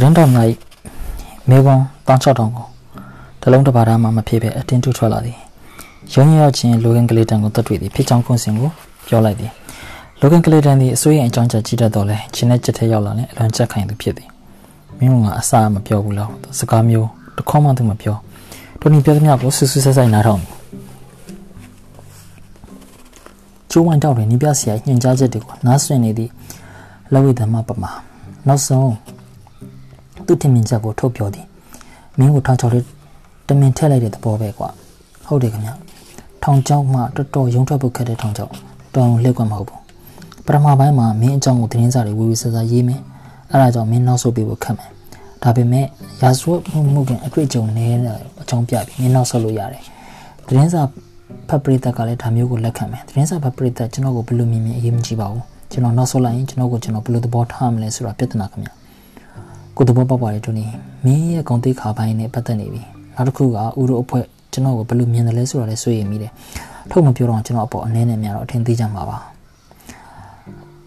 သတင်းတော်များ၏မေကွန်16000ကိုတလုံးတစ်ပါးသားမှမဖြစ်ပဲအတင်းတူထွက်လာသည်ရုံးရောက်ခြင်းလိုဂန်ကလေးတန်ကိုတတ်တွေ့သည်ဖြစ်ချောင်းခွန်းစင်ကိုပြောလိုက်သည်လိုဂန်ကလေးတန်သည်အစိုးရအကြောင်းချက်ကြီးတတ်တော်လဲချင်းနဲ့ချက်ထဲရောက်လာလဲအလွန်ချက်ခိုင်သူဖြစ်သည်မင်းကအစာမပြောဘူးလားစကားမျိုးတခေါမှသူမပြောတိုနီပြောသမျှကိုဆူဆူဆက်ဆက်နားထောင်ကျိုးဝမ်းတောက်တွင်နေပြဆရာညှင်ကြားချက်တွေကိုနားဆွင့်နေသည့်လဝိသမပမာနောက်ဆုံး သူထင်မြင်ချက်ကိုထုတ်ပြောသည်မင်းကိုထောင်ချော်လေးတမင်ထည့်လိုက်တဲ့သဘောပဲကွာဟုတ်တယ်ခင်ဗျထောင်ချောက်မှတော်တော်ရုံထွက်ဖို့ခက်တဲ့ထောင်ချောက်တော်လှည့်ကွက်မဟုတ်ဘူးပထမပိုင်းမှာမင်းအကြောင်းကိုသတင်းစာတွေဝေဝေဆဆရေးမယ်အဲ့ဒါကြောင့်မင်းနောက်ဆုတ်ပေးဖို့ခက်မယ်ဒါပေမဲ့ရာဇဝတ်မှုမှုကအတွေ့အကြုံနည်းတဲ့အကြောင်းပြပြီးမင်းနောက်ဆုတ်လို့ရတယ်သတင်းစာဖတ်ပရိသတ်ကလည်းဒါမျိုးကိုလက်ခံမယ်သတင်းစာဖတ်ပရိသတ်ကျွန်တော်ကိုဘယ်လိုမြင်မြင်အရေးမကြီးပါဘူးကျွန်တော်နောက်ဆုတ်လိုက်ရင်ကျွန်တော်ကိုကျွန်တော်ဘယ်လိုသဘောထားမလဲဆိုတာပြဿနာခင်ဗျ ကိုသဘောပေါက်ပါတယ်တူနီမင်းရဲ့ဂုံတိတ်ခါပိုင်းနဲ့ပတ်သက်နေပြီနောက်တစ်ခုကဥရိုအဖွဲ့ကျွန်တော်ကိုဘယ်လိုမြင်တယ်လဲဆိုတာလည်းစိုးရိမ်မိတယ်ထုတ်မပြောတော့ကျွန်တော်အပေါ်အနည်းနဲ့များတော့အထင်သေးကြမှာပါ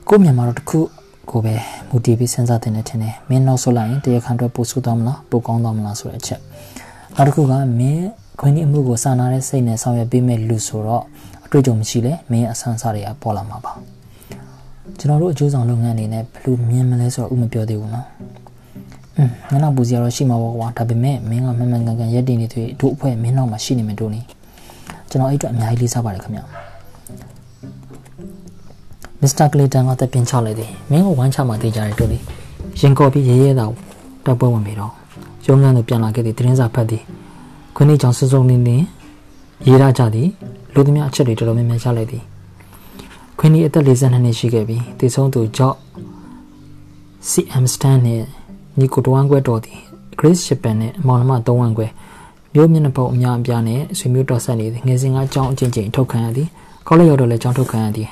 ကိုမြန်မာတော့တစ်ခုကိုပဲမူတည်ပြီးစဉ်းစားတင်နေတယ်မင်းနောက်ဆုတ်လိုက်ရင်တရားခံအတွက်ပို့ဆိုးသွားမလားပို့ကောင်းသွားမလားဆိုတဲ့အချက်နောက်တစ်ခုကမင်းခွင့်ဒီအမှုကိုစာနာတဲ့စိတ်နဲ့ဆောင်ရွက်ပေးမဲ့လူဆိုတော့အတွေ့အကြုံမရှိလဲမင်းအဆန်းစားတွေကပေါ်လာမှာပါကျွန်တော်တို့အကျိုးဆောင်လုပ်ငန်းအနေနဲ့ဘယ်လိုမြင်မလဲဆိုတော့ဥမပြောသေးဘူးနော်อืมမ င်းနောက်ပူစီကတော့ရှိမှာပေါ့ကွာဒါပေမဲ့မင်းကမှန်မှန်ကန်ကန်ရက်တည်နေသေးတို့အဖွဲ့မင်းနောက်မှာရှိနေမယ်တို့နေကျွန်တော်အဲ့အတွက်အများကြီးလေးစားပါတယ်ခင်ဗျမစ္စတာကလီတန်ကတက်ပြင်းချလိုက်တယ်မင်းကိုဝမ်းချမှတေးကြတယ်တို့လေရင်ကော်ပြီးရဲရဲတာတပ်ပွဲဝင်ပြီးတော့ရုံးခန်းသို့ပြန်လာခဲ့တဲ့တင်းစာဖတ်သည်ခွင်းနေကြောင်စုံစုံလင်းလင်းရေးရကြသည်လူသမားအချက်တွေတော်တော်များများရလိုက်သည်ခွင်းဒီအသက်42နှစ်ရှိခဲ့ပြီးတည်ဆုံးသူဂျော့ CM Stan နဲ့ နီကိုတဝမ်ခွဲတော်သည် Grace Japan နဲ့မောင်နှမ3ဝမ်ခွဲမျိုးမျက်နှာပုတ်အများအပြားနဲ့ဆွေမျိုးတော်ဆက်နေသည်ငယ်စဉ်ကအကြောင်းအချင်းချင်းထုတ်ခံရသည်ကောလိပ်ရောက်တော့လည်းအကြောင်းထုတ်ခံရသည်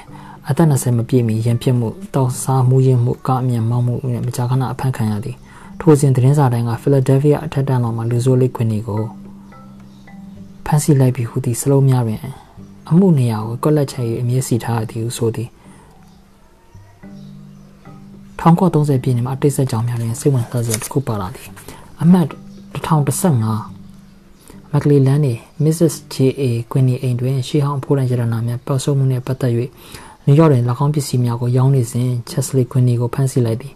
အသက်20မပြည့်မီရန်ဖြစ်မှုတောက်စားမှုရင်မှုကအမြန်မောင်းမှုနဲ့မကြာခဏအဖမ်းခံရသည်ထိုစဉ်သတင်းစာတိုင်းကဖီလာဒဲဖီးယားအထက်တန်းတော်မှာလူဆိုးလေးခွင်တွေကိုဖမ်းဆီးလိုက်ပြီးဟူသည့်စလုံးများတွင်အမှုနေရာကိုကော့လက်ချေအမြင့်စီထားရသည်ဟုဆိုသည် 1930ပြည့်နှစ်မှာအတိတ်ဆက်ကြောင်များတွင်စိတ်ဝင်စားစရာတစ်ခုပါလာသည်အမှတ်1015မက်ကလီလန်နေ Mrs. J.A. Queenie အိမ်တွင်ရှေးဟောင်းဖိုးတန်ရတနာများပေါက်ဆုံးမှုနှင့်ပတ်သက်၍နယူးယောက်တွင်၎င်းပစ္စည်းများကိုရောင်းနေစဉ် Chesley Queenie ကိုဖမ်းဆီးလိုက်သည်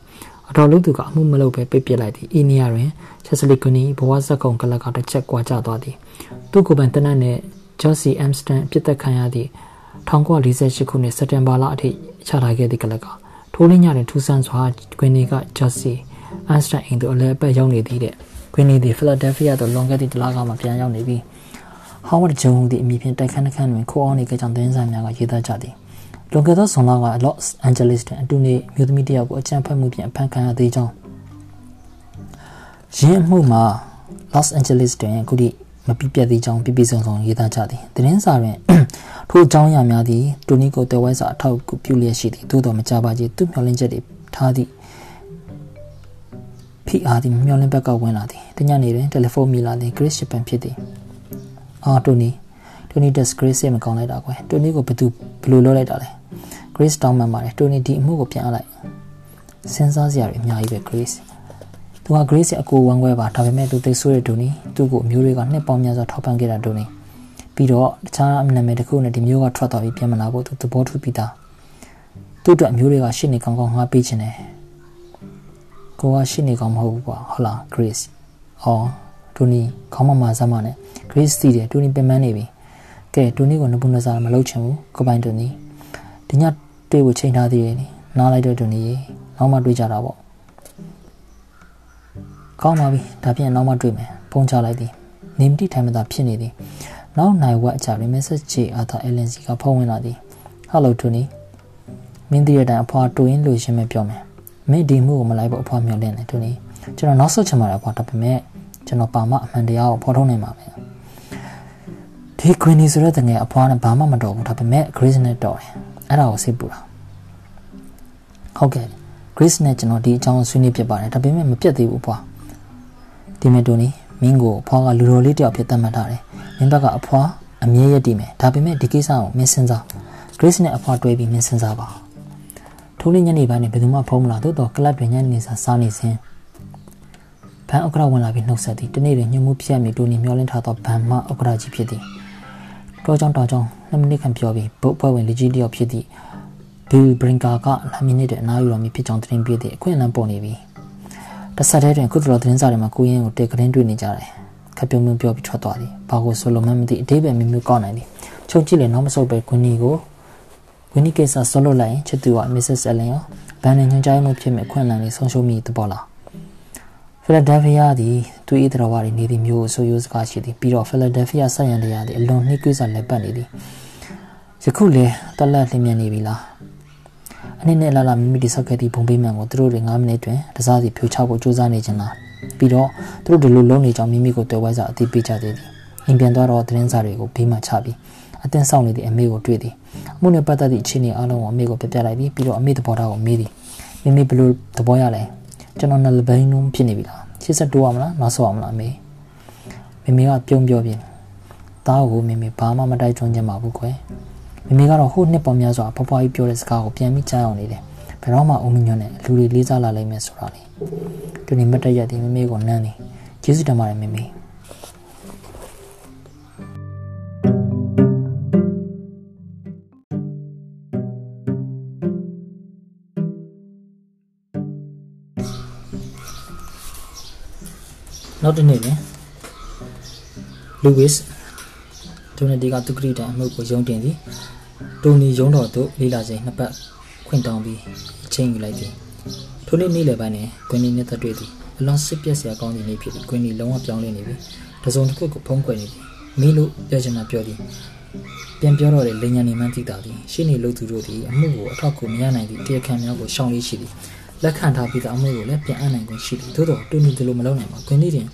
အတော်လူသူကအမှုမလုပ်ဘဲပိတ်ပစ်လိုက်သည်အီနီယာတွင် Chesley Queenie ဘဝဇက်ကုံကလကတစ်ချက်ကွာကျသွားသည်သူ့ကိုယ်ပိုင်တနက်နှင့် Josie Amston ပြစ်သက်ခံရသည့်1948ခုနှစ်စက်တင်ဘာလအထိချထားခဲ့သည့်ကလက ထိုးလင်းညတွင်ထူဆန်းစွာဂွင်နီက Josie Amston အိမ်သို့အလဲအပတ်ရောက်နေသည်တဲ့ဂွင်နီသည် Philadelphia သို့လွန်ခဲ့သည့်တလကမှပြန်ရောက်နေပြီး Howard Jones သည်အမည်ဖြင့်တိုက်ခန်းတစ်ခန်းတွင်ခိုးအောင်နေကြကြောင်းသတင်းစာများကရေးသားကြသည်လွန်ခဲ့သောဇွန်လက Los Angeles တွင်အတူနေမြို့သမီးတစ်ယောက်ကိုအကြမ်းဖက်မှုဖြင့်အဖမ်းခံရသေးကြောင်းရင်းမှုမှာ Los Angeles တွင်အခုထိ မပြပြသေးကြောင်းပြပြစုံစုံရေးသားကြသည်သတင်းစာတွင်ထိုအကြောင်းအရာများသည်တိုနီကိုတဲဝဲစာအထောက်အကူပြုလျက်ရှိသည်သို့တော်မကြပါကြီးသူမျှော်လင့်ချက်တွေထားသည့်ဖိအားသည်မျှော်လင့်ဘက်ကဝင်လာသည်တညနေတွင်တယ်လီဖုန်းမိလာသည် Chris Japan ဖြစ်သည်အာတိုနီတိုနီ disgrace မကောင်းလိုက်တာကွယ်တိုနီကိုဘယ်သူဘယ်လိုလုပ်လိုက်တာလဲ Grace တောင်းပန်ပါတယ်တိုနီဒီအမှုကိုပြန်အပ်လိုက်စဉ်းစားစရာတွေအများကြီးပဲ Grace သူက Grace ရဲ့အကိုဝမ်းခွဲပါဒါပေမဲ့သူသိဆိုးတဲ့ဒူနီသူ့ကိုအမျိုးတွေကနှစ်ပေါင်းများစွာထောက်ပံ့ခဲ့တာဒူနီပြီးတော့တခြားအနာမည်တစ်ခုနဲ့ဒီမျိုးကထွက်သွားပြီးပြန်မလာဖို့သူသဘောတူပြီးသားသူ့အတွက်အမျိုးတွေကရှစ်နေကောင်းကောင်းငှားပေးခြင်းတယ်ကိုကရှစ်နေကောင်းမဟုတ်ဘူးကွာဟုတ်လား Grace အော်ဒူနီခေါင်းမမာစမ်းမနဲ့ Grace သိတယ်ဒူနီပင်ပန်းနေပြီကဲဒူနီကိုနဘူးနစားမလုပ်ချင်ဘူးကိုပိုင်ဒူနီဒီညတွေ့ဖို့ချိန်ထားသေးတယ်နားလိုက်တဲ့ဒူနီနောက်မှတွေ့ကြတာပေါ့ ကောင်းပါပြီဒါဖြင့်နောက်မှတွေ့မယ်ဖုန်းချလိုက်သည်နေမတိထိုင်မသာဖြစ်နေသည်နောက်နိုင်ဝက်အချရီမက်ဆေ့ချ်အာသာအလန်စီကဖုန်းဝင်လာသည်ဟယ်လိုတူနီမင်းတည်းရတဲ့အဖွာတူရင်လို့ရှင်းမပြောမယ်မင်းဒီမှုကိုမလိုက်ဖို့အဖွာမျှော်လင့်တယ်တူနီကျွန်တော်နောက်ဆုတ်ချင်ပါတယ်အဖွာဒါပေမဲ့ကျွန်တော်ပါမအမှန်တရားကိုဖော်ထုတ်နိုင်ပါမယ်ဒီကွင်းနီဆိုတဲ့တငယ်အဖွာနဲ့ဘာမှမတော်ဘူးဒါပေမဲ့ Grace နဲ့တော်တယ်အဲ့ဒါကိုစိတ်ပူတာဟုတ်ကဲ့ Grace နဲ့ကျွန်တော်ဒီအကြောင်းဆွေးနွေးပြပါတယ်ဒါပေမဲ့မပြတ်သေးဘူးအဖွာ ဒီမဲ့တူနီမင်းကိုအဖွာကလူတော်လေးတယောက်ဖြစ်သတ်မှတ်ထားတယ်မင်းဘက်ကအဖွာအမြဲရည်တည်မယ်ဒါပေမဲ့ဒီကိစ္စကိုမင်းစဉ်းစား Grace နဲ့အဖွာတွဲပြီးမင်းစဉ်းစားပါထိုးလေးညနေပိုင်းနဲ့ဘယ်သူမှဖုံးမလာသို့တော့ကလပ်တွင်ညနေစာစားနေစဉ်ဘန်ဥက္ကရာဝင်လာပြီးနှုတ်ဆက်သည်တနေ့တွင်ညှို့မှုဖြစ်ရမည်တိုနီမျောလင့်ထားသောဘန်မဥက္ကရာကြီးဖြစ်သည်တောကြောင့်တောကြောင့်နှစ်မိနစ်ခန့်ပြောပြီးဘုတ်ပွဲဝင်လူကြီးတယောက်ဖြစ်သည့်ဘီလ်ဘရင်ကာက2မိနစ်တွင်အနားယူတော်မူဖြစ်ကြောင်းတင်ပြသည့်အခွင့်အလမ်းပေါ်နေပြီ တစ်ဆက်တည်းတွင်ကုသလသတင်းစာတွေမှာကိုရင်းကိုတက်ကရင်တွေ့နေကြတယ်ခပ်ပြုံးပြုံးပြောပြီးထွက်သွားသည်ဘာကိုဆိုလိုမှမသိအတိပယ်မျိုးမျိုးကောက်နိုင်သည်ချုပ်ကြည့်လေနောက်မဆုတ်ပဲဂွနီကိုဂွနီကိစ္စဆွလို့လိုက်ရင်ချစ်သူကမစ္စစ်အလင်ရောဘန်နဲ့ညွှန်ကြားမှုဖြစ်မဲ့အခွင့်အလမ်းလေးဆုံးရှုံးမိသဘောလားဖီလာဒယ်ဖီးယားသည်သူ၏တော်ဝါရီနေသည့်မျိုးကိုဆိုရိုးစကားရှိသည်ပြီးတော့ဖီလာဒယ်ဖီးယားဆက်ရန်တရားသည်အလွန်နှိကွေးစွာလက်ပတ်နေသည်ယခုလေတက်လက်လျင်မြန်နေပြီလား အနည်းနဲ့လာလာမိမိတိဆောက်ခဲ့သည့်ဘုံပေးမှန်ကိုသူတို့တွေ9မိနစ်တွင်တစားစီဖြိုချဖို့ကြိုးစားနေကြလားပြီးတော့သူတို့ဒီလိုလုံးနေကြောင်းမိမိကိုတွေ့ဝိုင်းစာအသိပေးကြသေးသည်အိမ်ပြန်သွားတော့သတင်းစာတွေကိုဘေးမှချပြီးအတင်းဆောင်နေသည့်အမေကိုတွေ့သည်အမှုနဲ့ပတ်သက်သည့်အခြေအနေအလုံးကိုအမေကိုပြပြလိုက်ပြီးပြီးတော့အမေသဘောထားကိုမေးသည်မိမိဘယ်လိုသဘောရလဲကျွန်တော်နယ်ဘိန်းလုံးဖြစ်နေပြီလားရှေ့ဆက်တိုးရမလားနောက်ဆုတ်ရမလားအမေမိမိကပြုံးပြောပြင်းသားကိုမိမိဘာမှမတိုက်တွန်းချင်ပါဘူးကွယ် မိမိကတော့ဟိုနှစ်ပေါ်များစွာဖွားဖွားကြီးပြောတဲ့စကားကိုပြန်ပြီးကြားအောင်နေတယ်ဘယ်တော့မှအုံမညွန့်နဲ့လူတွေလေးစားလာလိမ့်မယ်ဆိုတာလေတူနေမတ်တရက်ဒီမိမိကိုနမ်းနေကျေးဇူးတင်ပါတယ်မိမိနောက်တစ်နေ့တွင်လူဝစ် ဒိုနတီကသူကရီတန်အမှုကိုယုံတင်သည်တိုနီယုံတော်သို့လေးလာချိန်နှစ်ပတ်ခွင့်တောင်းပြီးအချိန်ယူလိုက်သည်ထိုနေ့နေ့လယ်ပိုင်းတွင်ကွင်းနီနဲ့သက်တွေ့သည်အလွန်စစ်ပြက်စရာကောင်းသည့်နေ့ဖြစ်သည်ကွင်းနီလုံးဝပြောင်းလဲနေပြီတစုံတစ်ခုကိုဖုံးကွယ်နေသည်မီးလို့ပြောချင်တာပြောသည်ပြန်ပြောတော့လေလိန်ညာနေမှန်းသိတာသည်ရှင်းနေလို့သူတို့သည်အမှုကိုအထောက်ကူမရနိုင်သည့်တရားခံများကိုရှောင်လေးရှိသည်လက်ခံထားပြီးသားအမှုကိုလည်းပြန်အပ်နိုင်ခွင့်ရှိသည်သို့တော့တူနီဒီလိုမလုပ်နိုင်ပါကွင်းနီတွင်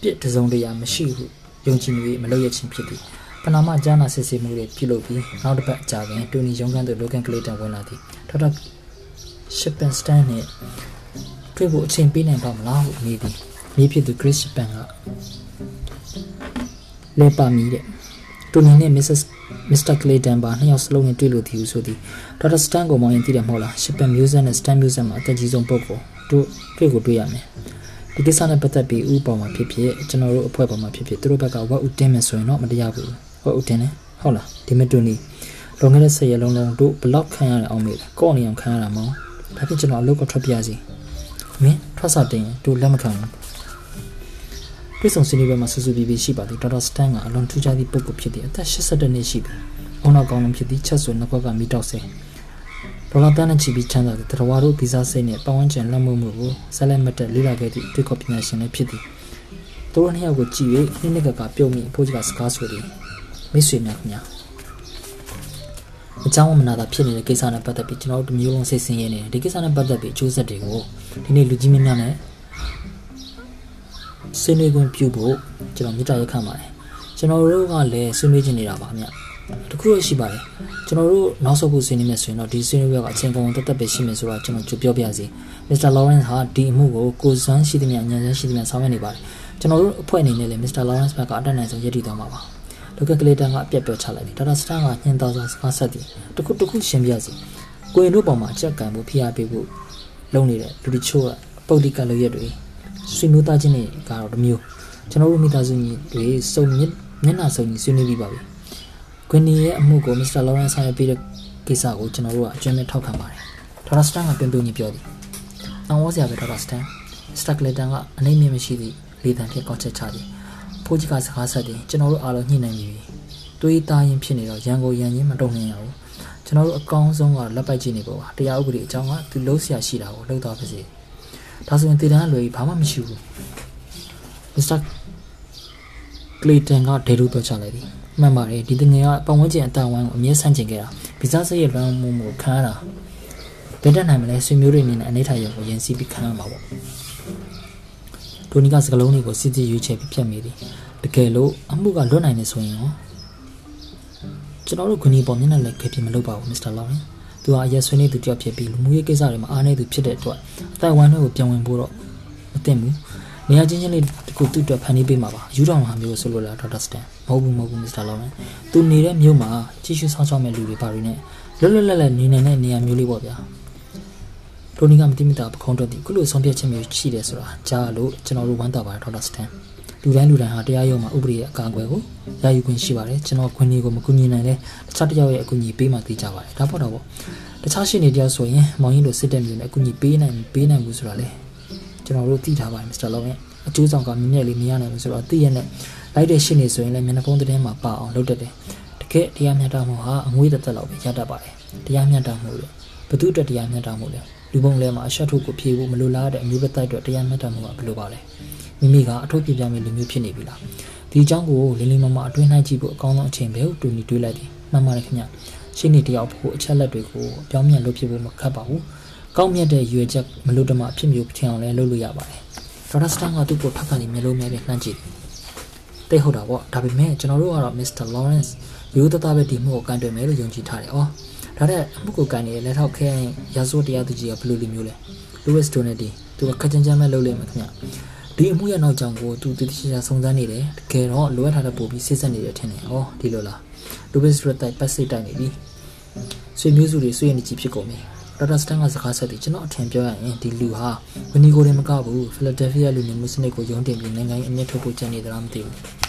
ပြစ်တစုံတရာမရှိဟု ယုံကြည်မှုမလုပ်ရခြင်းဖြစ်သည်ပနာမကျမ်းနာစစ်ဆေးမှုတွေပြုလုပ်ပြီးနောက်တစ်ပတ်ကြာပင်တူနီရုံးခန်းသို့လိုကန်ကလေးတန်ဝင်လာသည်ဒေါက်တာရှစ်ပန်စတန်နှင့်တွေ့ဖို့အချိန်ပေးနိုင်ပါမလားဟုမေးသည်မြေဖြစ်သူခရစ်ရှစ်ပန်ကလေပါမီတဲ့တူနီနဲ့မစ္စစ်မစ္စတာကလေးတန်ပါနှစ်ယောက်စလုံးနဲ့တွေ့လို့ဒီဟုဆိုသည်ဒေါက်တာစတန်ကိုမောင်းရင်သိတယ်မဟုတ်လားရှစ်ပန်မျိုးဆက်နဲ့စတန်မျိုးဆက်မှာအသက်ကြီးဆုံးပုဂ္ဂိုလ်တို့တွေ့ကိုတွေ့ရမယ် ဒီကိစ္စနဲ့ပတ်သက်ပြီးဥပမာဖြစ်ဖြစ်ကျွန်တော်တို့အဖွဲ့ပေါ်မှာဖြစ်ဖြစ်သူတို့ဘက်ကဝက်ဥတင်းမယ်ဆိုရင်တော့မတရားဘူးဝက်ဥတင်းတယ်ဟုတ်လားဒီမတူနီလွန်ခဲ့တဲ့၁၀ရက်လုံးလုံးတို့ဘလောက်ခံရအောင်မေးကော့နေအောင်ခံရတာမဟုတ်ဒါဖြင့်ကျွန်တော်အလုပ်ကထွက်ပြစီမင်းထွက်စာတင်တို့လက်မခံဘူးတွေ့ဆုံဆွေးနွေးပွဲမှာဆူဆူပီပီရှိပါသည်ဒေါက်တာစတန်ကအလွန်ထူးခြားသည့်ပုဂ္ဂိုလ်ဖြစ်သည်အသက်82နှစ်ရှိသည်။ဘုံတော်ကောင်းလုံးဖြစ်သည်ချက်ဆွေနှစ်ခွက်ကမိတောက်ဆဲ ဒေါ်လာတန်းနဲ့ချီပြီးချမ်းသာတဲ့တရဝါတို့ဗီဇာစိတ်နဲ့ပတ်ဝန်းကျင်လက်မှုမှုကိုဆက်လက်မတက်လေ့လာခဲ့သည့်တွေ့ခေါ်ပညာရှင်လည်းဖြစ်သည်။သူတို့နှစ်ယောက်ကိုကြည့်၍နှစ်နှစ်ကကပြုံးမိဖိုးကြီးကစကားဆိုသည်မိတ်ဆွေများခင်ဗျာအကြောင်းမနာတာဖြစ်နေတဲ့ကိစ္စနဲ့ပတ်သက်ပြီးကျွန်တော်တို့မျိုးလုံးစိတ်ဆင်းရဲနေတယ်ဒီကိစ္စနဲ့ပတ်သက်ပြီးအကျိုးဆက်တွေကိုဒီနေ့လူကြီးမင်းများနဲ့ဆွေးနွေးခွင့်ပြုဖို့ကျွန်တော်မြစ်တာရက်ခံပါတယ်ကျွန်တော်တို့ကလည်းဆွေးနွေးချင်နေတာပါဗျ တခုရရှိပါတယ်ကျွန်တော်တို့နောက်ဆုတ်ဖို့ဆွေးနွေးမယ်ဆိုရင်တော့ဒီဆွေးနွေးပွဲကအချိန်ကုန်တက်တက်ပဲရှိမယ်ဆိုတော့ကျွန်တော်ကြိုပြောပြစီမစ္စတာလော်ရန့်ဟာဒီအမှုကိုကိုစွမ်းရှိသမျှညံစမ်းရှိသမျှဆောင်ရွက်နေပါတယ်ကျွန်တော်တို့အဖွဲ့အနေနဲ့လည်းမစ္စတာလော်ရန့်ဘက်ကအတက်နိုင်ဆုံးရည်တည်သွားမှာပါလောက်ကကလေးတန်ကအပြက်ပြောချလိုက်တယ်ဒေါက်တာစတန်ကညှင်းတော်စွာစကားဆက်သည်တခုတခုရှင်းပြစီကိုရင်တို့ပေါ်မှာအချက်ကန်ဖို့ဖိအားပေးဖို့လုပ်နေတဲ့လူတချို့ကပုတ်တိကလုပ်ရက်တွေဆွေမျိုးသားချင်းတွေကတော့တမျိုးကျွန်တော်တို့မိသားစုကြီးတွေစုံမျက်နှာစုံကြီးဆွေးနွေးပြီးပါပြီ။ ကွင်နီရဲ့အမှုကိုမစ္စတာလော်ရန့်ဆောင်ရွက်ပေးတဲ့ကိစ္စကိုကျွန်တော်တို့ကအကျွမ်းမဲ့ထောက်ခံပါတယ်။ဒေါက်တာစတန်ကပြင်ပြညပြောသည်။အောင်ဝစရာပဲဒေါက်တာစတန်စတက်ကလတန်ကအနိုင်မြင့်မရှိသည့်လေတံဖြင့်ကောက်ချက်ချသည်။ဖိုးကြီးကစကားဆက်သည်ကျွန်တော်တို့အားလုံးညှိနှိုင်းပြီးတွေးသားရင်ဖြစ်နေတော့ရန်ကိုရန်ချင်းမတုံ့နိုင်ရဘူး။ကျွန်တော်တို့အကောင်းဆုံးကလက်ပိုက်ကြည့်နေပေါ်ပါ။တရားဥပဒေအကြောင်းကသူလုံးဆရာရှိတာကိုလှုပ်သွားပါစေ။ဒါဆိုရင်တည်တန်းလွယ်ဘာမှမရှိဘူး။မစ္စတာကလီတန်ကဒေလူပြောချလိုက်သည် မှန်ပါတယ်ဒီတငယ်ကပတ်ဝန်းကျင်အတန်ဝိုင်းကိုအမြဲဆန့်ကျင်ခဲ့တာဗီဇစိတ်ရဲ့လွမ်းမှုမှုခံရတာဘယ်တက်နိုင်မလဲဆွေမျိုးတွေအနေနဲ့အနေထားရုံကိုရင်စီးပြီးခံရမှာပေါ့ဒိုနီကစကလုံးတွေကိုစစ်စစ်ရွေးချယ်ပြီးဖြတ်မိသည်တကယ်လို့အမှုကလွတ်နိုင်နေဆိုရင်ရောကျွန်တော်တို့ခွနီပေါ်မျက်နှာလက်ခဲပြမလုပ်ပါဘူးမစ္စတာလော်ရန်သူဟာအရက်ဆွေးနေသူတယောက်ဖြစ်ပြီးလူမှုရေးကိစ္စတွေမှာအားနေသူဖြစ်တဲ့အတွက်အတိုင်ဝမ်တွေကိုပြန်ဝင်ဖို့တော့မသင့်ဘူး နေရာချင်းချင်းလေးတခုသူ့အတွက်ဖန်တီးပေးမှာပါယူတော်မှာမျိုးဆိုလို့လားဒေါက်တာစတန်မဟုတ်ဘူးမဟုတ်ဘူးမစ္စတာလော်ရန်သူနေတဲ့မြို့မှာကြီးစုဆောင်းဆောင်းမဲ့လူတွေပါတွေနဲ့လွတ်လွတ်လပ်လပ်နေနိုင်တဲ့နေရာမျိုးလေးပေါ့ဗျာတိုနီကမတိမတာပခုံးတော့ဒီခုလိုဆုံးဖြတ်ချက်မျိုးရှိတယ်ဆိုတာကြားလို့ကျွန်တော်တို့ဝမ်းသာပါတယ်ဒေါက်တာစတန်လူတိုင်းလူတိုင်းဟာတရားရုံးမှာဥပဒေရဲ့အကာအကွယ်ကိုရယူခွင့်ရှိပါတယ်ကျွန်တော်ခွင့်လေးကိုမကူညီနိုင်တဲ့တခြားတစ်ယောက်ရဲ့အကူအညီပေးမှသိကြပါတယ်ဒါပေါ့တော့ပေါ့တခြားရှိနေတယောက်ဆိုရင်မောင်ရင်တို့စစ်တဲ့မျိုးနဲ့အကူအညီပေးနိုင်ပေးနိုင်ဘူးဆိုတာလေ ကျွန်တော်တို့သိထားပါတယ်မစ္စတာလောင်ရဲ့အကျိုးဆောင်ကမြင့်မြတ်လေးမရနိုင်ဘူးဆိုတော့သိရတဲ့လိုက်တဲ့ရှိနေဆိုရင်လည်းမျက်နှာဖုံးသတင်းမှာပါအောင်လုပ်တတ်တယ်တကယ်တရားမျှတမှုဟာအငွေးတစ်သက်လောက်ပဲရတတ်ပါတယ်တရားမျှတမှုလို့ဘသူအတွက်တရားမျှတမှုလဲလူပုံလဲမှာအရှက်ထုတ်ကိုဖြေဖို့မလိုလားတဲ့အမျိုးပသက်အတွက်တရားမျှတမှုကဘယ်လိုပါလဲမိမိကအထုတ်ပြပြမယ့်လူမျိုးဖြစ်နေပြီလားဒီအကြောင်းကိုလင်းလင်းမမအတွင်းနိုင်ကြည့်ဖို့အကောင်းဆုံးအချိန်ပဲကိုတူညီတွေးလိုက်တယ်မှန်ပါတယ်ခင်ဗျရှင်းနေတယောက်ဖို့အချက်လက်တွေကိုပြောင်းပြန်လုပ်ဖြစ်ဖို့မခက်ပါဘူး ကောင်းမြတ်တဲ့ရွေချက်မလို့တမအဖြစ်မျိုးထင်အောင်လဲလုပ်လို့ရပါတယ်ဒေါက်တာစတန်ကသူ့ကိုထောက်ခံနေမျိုးလုံးများပြန်နှမ်းကြည့်တယ်တိတ်ဟုတ်တာပေါ့ဒါပေမဲ့ကျွန်တော်တို့ကတော့ Mr. Lawrence ရိုးသားသားပဲဒီမှုကိုကန်တွယ်မယ်လို့ယုံကြည်ထားတယ်။အော်ဒါတဲ့အမှုကိုကန်နေတဲ့လက်ထောက်ခဲရာဇဝတ်တရားသူကြီးကဘယ်လိုလူမျိုးလဲ။ Louis Donati သူကခက်ကြမ်းကြမ်းပဲလုပ်လိမ့်မယ်ခင်ဗျ။ဒီအမှုရဲ့နောက်ကြောင်ကိုသူတတိချာစုံစမ်းနေတယ်။တကယ်တော့လိုအပ်ထားတဲ့ပို့ပြီးစစ်ဆက်နေတယ်ထင်တယ်။အော်ဒီလိုလား။ Louis ရတိုက်ပတ်စိတ်တိုက်နေပြီ။ဆွေမျိုးစုတွေဆွေးနေကြည့်ဖြစ်ကုန်ပြီ။ ဒေါက်တာစတန်ကစကားဆက်ပြီးကျွန်တော်အထင်ပြောရရင်ဒီလူဟာဝနီကိုရင်မကဘူးဖီလာဒယ်ဖီးယားလူမျိုးစနစ်ကိုယုံတင်ပြီးနိုင်ငံရေးအမြင့်ထုတ်ဖို့ကြံနေသလားမသိဘူး။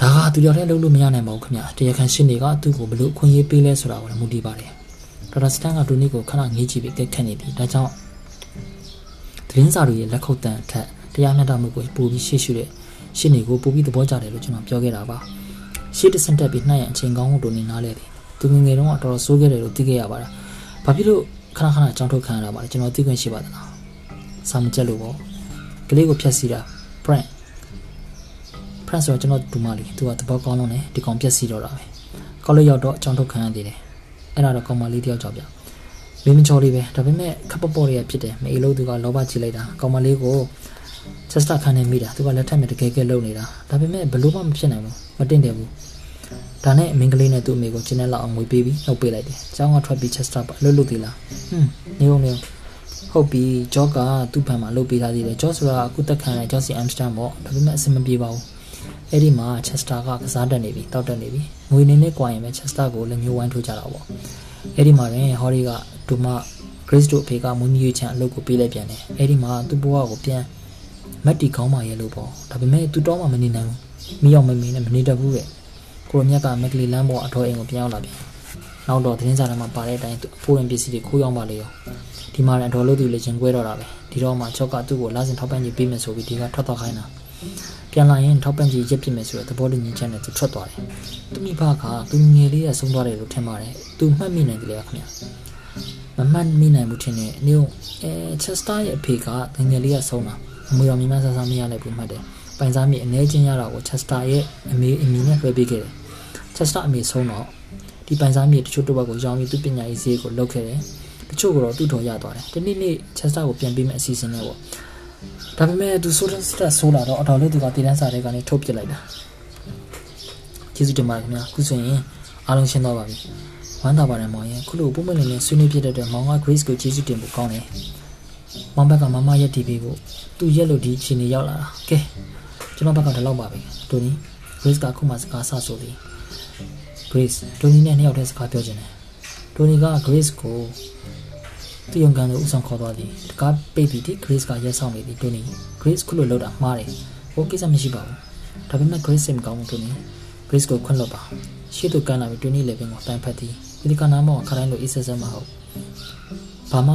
ဒါကသူရောက်တဲ့လုပ်လို့မရနိုင်ပါဘူးခင်ဗျတရားခံရှင်းတွေကသူ့ကိုဘလို့ခွင့်ရေးပေးလဲဆိုတာကိုလည်းမူတည်ပါတယ်ဒေါက်တာစတန်ကဒူနီကိုခဏငေးကြည့်ပြီးကက်ခတ်နေသည်ဒါကြောင့်သတင်းစာတွေရဲ့လက်ခုပ်တန်ထက်တရားမျှတမှုကိုပိုပြီးရှေ့ရှုတဲ့ရှင်းတွေကိုပိုပြီးသဘောကျတယ်လို့ကျွန်တော်ပြောခဲ့တာပါရှေ့တဆန်တက်ပြီးနှိုက်ရအချိန်ကောင်းမှုတို့နေနားလဲတယ်သူငငယ်တုန်းကတော်တော်ဆိုးခဲ့တယ်လို့သိခဲ့ရပါတာ ဘာဖြစ်လို့ခဏခဏကြောင်းထုတ်ခံရတာပါလဲကျွန်တော်သိခွင့်ရှိပါသလားစာမကြက်လို့ပေါ့ကလေးကိုဖျက်ဆီးတာ prank ဖရန့်ဆိုတော့ကျွန်တော်ဒူမလီသူကတဘောကောင်းလုံးနဲ့ဒီကောင်ပြက်စီတော့တာပဲကောလိပ်ရောက်တော့အကြောင်းထုတ်ခံရသေးတယ်အဲ့ဒါတော့ကောင်မလေးတယောက်ကြောက်ပြမင်းမချော်လေးပဲဒါပေမဲ့ခပ်ပေါ်ပေါ်တွေကဖြစ်တယ်မေလို့သူကလောဘကြည့်လိုက်တာကောင်မလေးကိုချက်စတာခံနေမိတာသူကလက်ထက်မဲ့တကယ်ကဲလုံနေတာဒါပေမဲ့ဘလို့မှမဖြစ်နိုင်ဘူးမတင်တယ်ဘူး ဒါနဲ့မင်းကလေးနဲ့သူ့အမေကိုကျင်းနဲ့လောက်အောင်ငွေပေးပြီးနှုတ်ပေးလိုက်တယ်။ကျောင်းကထွက်ပြီးချက်စတာပါလှုပ်လှုပ်သေးလား။ဟွန်းနေုံနေဟုတ်ပြီဂျော့ကသူ့ဘက်မှာလှုပ်ပေးထားသေးတယ်။ဂျော့ဆိုတာအခုတက်ခံတဲ့ဂျော့စီအမ်စတာပေါ့ဒါပေမဲ့အဆင်မပြေပါဘူးအဲ့ဒီမှာချက်စတာကကစားတက်နေပြီတောက်တက်နေပြီငွေနေနဲ့ကြွားရင်ပဲချက်စတာကိုလည်းမျိုးဝိုင်းထိုးကြတာပေါ့အဲ့ဒီမှာရင်ဟော်ရီကဒူမဂရစ်တို့အဖေကမွေးမြူချန်အလုပ်ကိုပေးလိုက်ပြန်တယ်အဲ့ဒီမှာသူ့ဘဝကိုပြန်မက်တီကောင်းပါရဲ့လို့ပေါ့ဒါပေမဲ့သူတော့မှမနေနိုင်ဘူးမိအောင်မမင်းနဲ့မနေတတ်ဘူးတဲ့ ကိုရမြက်ကမက်ကလီလမ်းပေါ်အထောအိမ်ကိုပြန်ရောက်လာပြန်နောက်တော့သတင်းစာထဲမှာပါတဲ့အတိုင်းအဖိုးရင်ပစ္စည်းတွေခိုးရောက်ပါလေရောဒီမှာလည်းအတော်လို့သူလည်းကျင်ကွဲတော့တာပဲဒီတော့မှချော့ကသူ့ကိုလာစင်ထောက်ပံ့ကြီးပေးမယ်ဆိုပြီးဒီကထွက်သွားခိုင်းတာပြန်လာရင်ထောက်ပံ့ကြီးရက်ပြစ်မယ်ဆိုတဲ့သဘောတူညီချက်နဲ့သူထွက်သွားတယ်။သူမိဘကသူငယ်လေးကဆုံးသွားတယ်လို့ထင်ပါတယ်။သူမှတ်မိနိုင်တယ်လေခင်ဗျာ။မမှတ်မိနိုင်ဘူးထင်တယ်။နေုံအဲချက်စတာရဲ့အဖေကငယ်လေးကဆုံးတာ။အမွေတော်မြမဆဆမရလိုက်ဘူးမှတ်တယ်။ပိုင်စားမိအနေချင်းရတာကိုချက်စတာရဲ့အမေအမီနဲ့လွှဲပေးခဲ့တယ်။ ချက်စတာအမေဆုံးတော့ဒီပိုင်စားမိတချို့တစ်ဝက်ကိုရောင်းပြီးသူပညာရေးဈေးကိုလုပ်ခဲ့တယ်။တချို့ကတော့သူ့တော်ရသွားတယ်။ဒီနေ့နေ့ချက်စတာကိုပြန်ပေးမယ့်အစီအစဉ်နဲ့ပေါ့။ဒါပေမဲ့သူဆိုတဲ့စတက်ဆိုးလာတော့အတော်လေးသူကတည်တန်းစာတွေကနေထုတ်ပစ်လိုက်တာကျေးဇူးတင်ပါတယ်ခင်ဗျာခုဆိုရင်အားလုံးရှင်းသွားပါပြီဝမ်းသာပါတယ်မောင်ရင်ခုလိုပုံမှန်လေးနဲ့ဆွေးနွေးဖြစ်တဲ့အတွက်မောင်က Grace ကိုကျေးဇူးတင်ဖို့ကောင်းတယ်မောင်ဘက်ကမမရက်တီးပေးဖို့သူရက်လို့ဒီချိန်နေရောက်လာတာကဲကျွန်တော်ဘက်ကဒီလောက်ပါပဲတိုနီ Grace ကခုမှစကားဆဆိုပြီး Grace တိုနီနဲ့နှစ်ယောက်တည်းစကားပြောချင်တယ်တိုနီက Grace ကိုသူယုံကန်ကိုဥဆောင်ခေါ်သွားသည်တကားပိတ်ပြီးဒီ Grace ကရက်ဆောင်နေသည်တိုနီ Grace ခုလိုလောက်တာမှားတယ်ဟိုကိစ္စမရှိပါဘူးဒါပေမဲ့ Grace စိတ်မကောင်းဘူးတိုနီ Grace ကိုခွင့်လွှတ်ပါရှေ့သို့ကန်လာပြီးတိုနီလည်းပင်ကိုတန်ဖတ်သည်ဒီကနာမောခတိုင်းလိုအေးဆက်ဆက်မဟုတ်ဘာမှ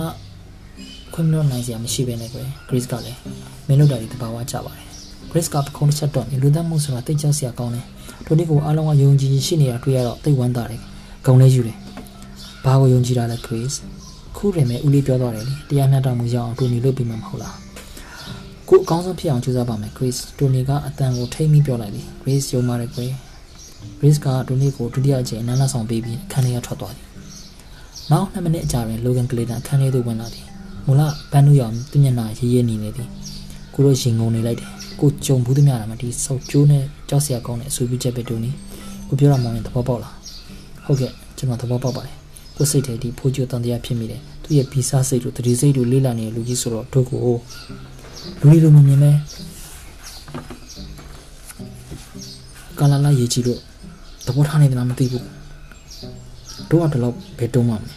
ခွင့်လွှတ်နိုင်စရာမရှိဘဲနဲ့ကွယ် Grace ကလည်းမင်းတို့တာဒီတဘာဝကြပါတယ် Grace ကပခုံးတစ်ချက်တော့လူသားမှုဆိုတာတိတ်ကြောက်စရာကောင်းတယ် တိုနီကိုအားလုံးကယုံကြည်ရှိနေတာတွေ့ရတော့တိတ်ဝမ်းသာတယ်ဂုံလေးယူတယ်ဘာကိုယုံကြည်တာလဲ Grace ခုရင်မဲ့ဦးလေးပြောသွားတယ်လေတရားမျှတမှုရအောင်တိုနီလုပ်ပြီးမှမဟုတ်လားကိုအကောင်းဆုံးဖြစ်အောင်ကြိုးစားပါမယ် Grace တိုနီကအတန်ကိုထိမ့်ပြီးပြောလိုက်ပြီ Grace ယုံပါတယ်ကွယ် Grace ကတိုနီကိုဒုတိယအကြိမ်နန်းလာဆောင်ပေးပြီးအခန်းထဲကထွက်သွားသည်နောက်2မိနစ်အကြာတွင် Logan Clayton အခန်းထဲသို့ဝင်လာသည်မူလဘန်နူရောင်သူမျက်နှာရေးရေးနေနေသည်ကိုတို့ရင်ငုံနေလိုက်တယ် ကိုကြုံဘူးသမျှတာမှဒီစောက်ကျိုးနဲ့ကြောက်စရာကောင်းတဲ့အဆူပြချက်ပဲတိုနီကိုပြောရမှရင်သဘောပေါက်လားဟုတ်ကဲ့ကျွန်တော်သဘောပေါက်ပါတယ်ကိုစိတ်ထဲဒီဖိုးကျိုတန်တရားဖြစ်မိတယ်သူရဲ့ဗီစာစိတ်တို့တတိစိတ်တို့လေးလာနေတဲ့လူကြီးဆိုတော့တို့ကိုလူတွေလိုမမြင်မဲကာလာလာရေးကြည့်လို့သဘောထားနေတယ်မသိဘူးတို့ကတော့ဘယ်တုံးမှမလဲ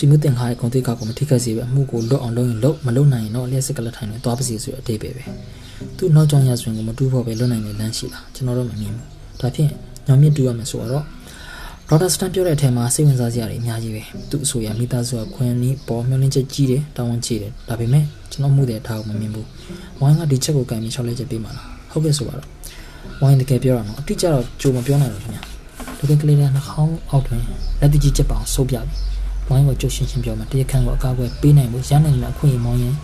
ဆွေမျိုးတင်ခါရဲ့ဂုံတိတ်ကကိုမထိခိုက်စေပဲအမှုကိုလွတ်အောင်လုပ်ရင်လွတ်မလုပ်နိုင်ရင်တော့လျှက်စစ်ကလက်ထိုင်နဲ့သွားပါစီဆိုတဲ့အတိတ်ပဲပဲသူ့နောက်ကြောင်ရဆိုရင်ကိုမတူဖို့ပဲလွတ်နိုင်တဲ့လမ်းရှိလားကျွန်တော်တို့မမြင်ဘူးဒါဖြင့်ညောင်မြင့်တူရမယ်ဆိုတော့ဒေါက်တာစတန်ပြောတဲ့အထက်မှာစိတ်ဝင်စားစရာတွေအများကြီးပဲသူ့အဆိုရမိသားစုကခွင့်နီးပေါ်မျောလင်းချက်ကြီးတယ်တောင်းဝန်ကြီးတယ်ဒါပေမဲ့ကျွန်တော်မှုတဲ့ထားကိုမမြင်ဘူးဝိုင်းကဒီချက်ကိုကင်ပြီးချောက်လဲချက်ပေးမှာလားဟုတ်ကဲ့ဆိုပါတော့ဝိုင်းတကယ်ပြောတာနော်အတိအကျတော့ကြိုမပြောနိုင်ဘူးခင်ဗျာတကယ်ကလေးတဲ့နှာခေါင်းအောက်တွင်လက်တကြီးချက်ပအောင်ဆုပ်ပြပြီ ဝိုင်းကိုကြုတ်ရှင်းရှင်းပြောမှာတရားခံကိုအကာအကွယ်ပေးနိုင်ဖို့ရနိုင်တဲ့အခွင့်အရေးမောင်းရင်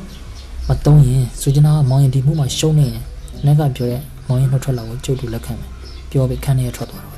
မတုံးရင်ဆိုချင်တာကမောင်းရင်ဒီမှုမှာရှုံးနေရင်လက်ကပြောတဲ့မောင်းရင်နှုတ်ထွက်လာကိုကြုတ်တူလက်ခံမယ်ပြောပြီးခန်းထဲထွက်သွားတော့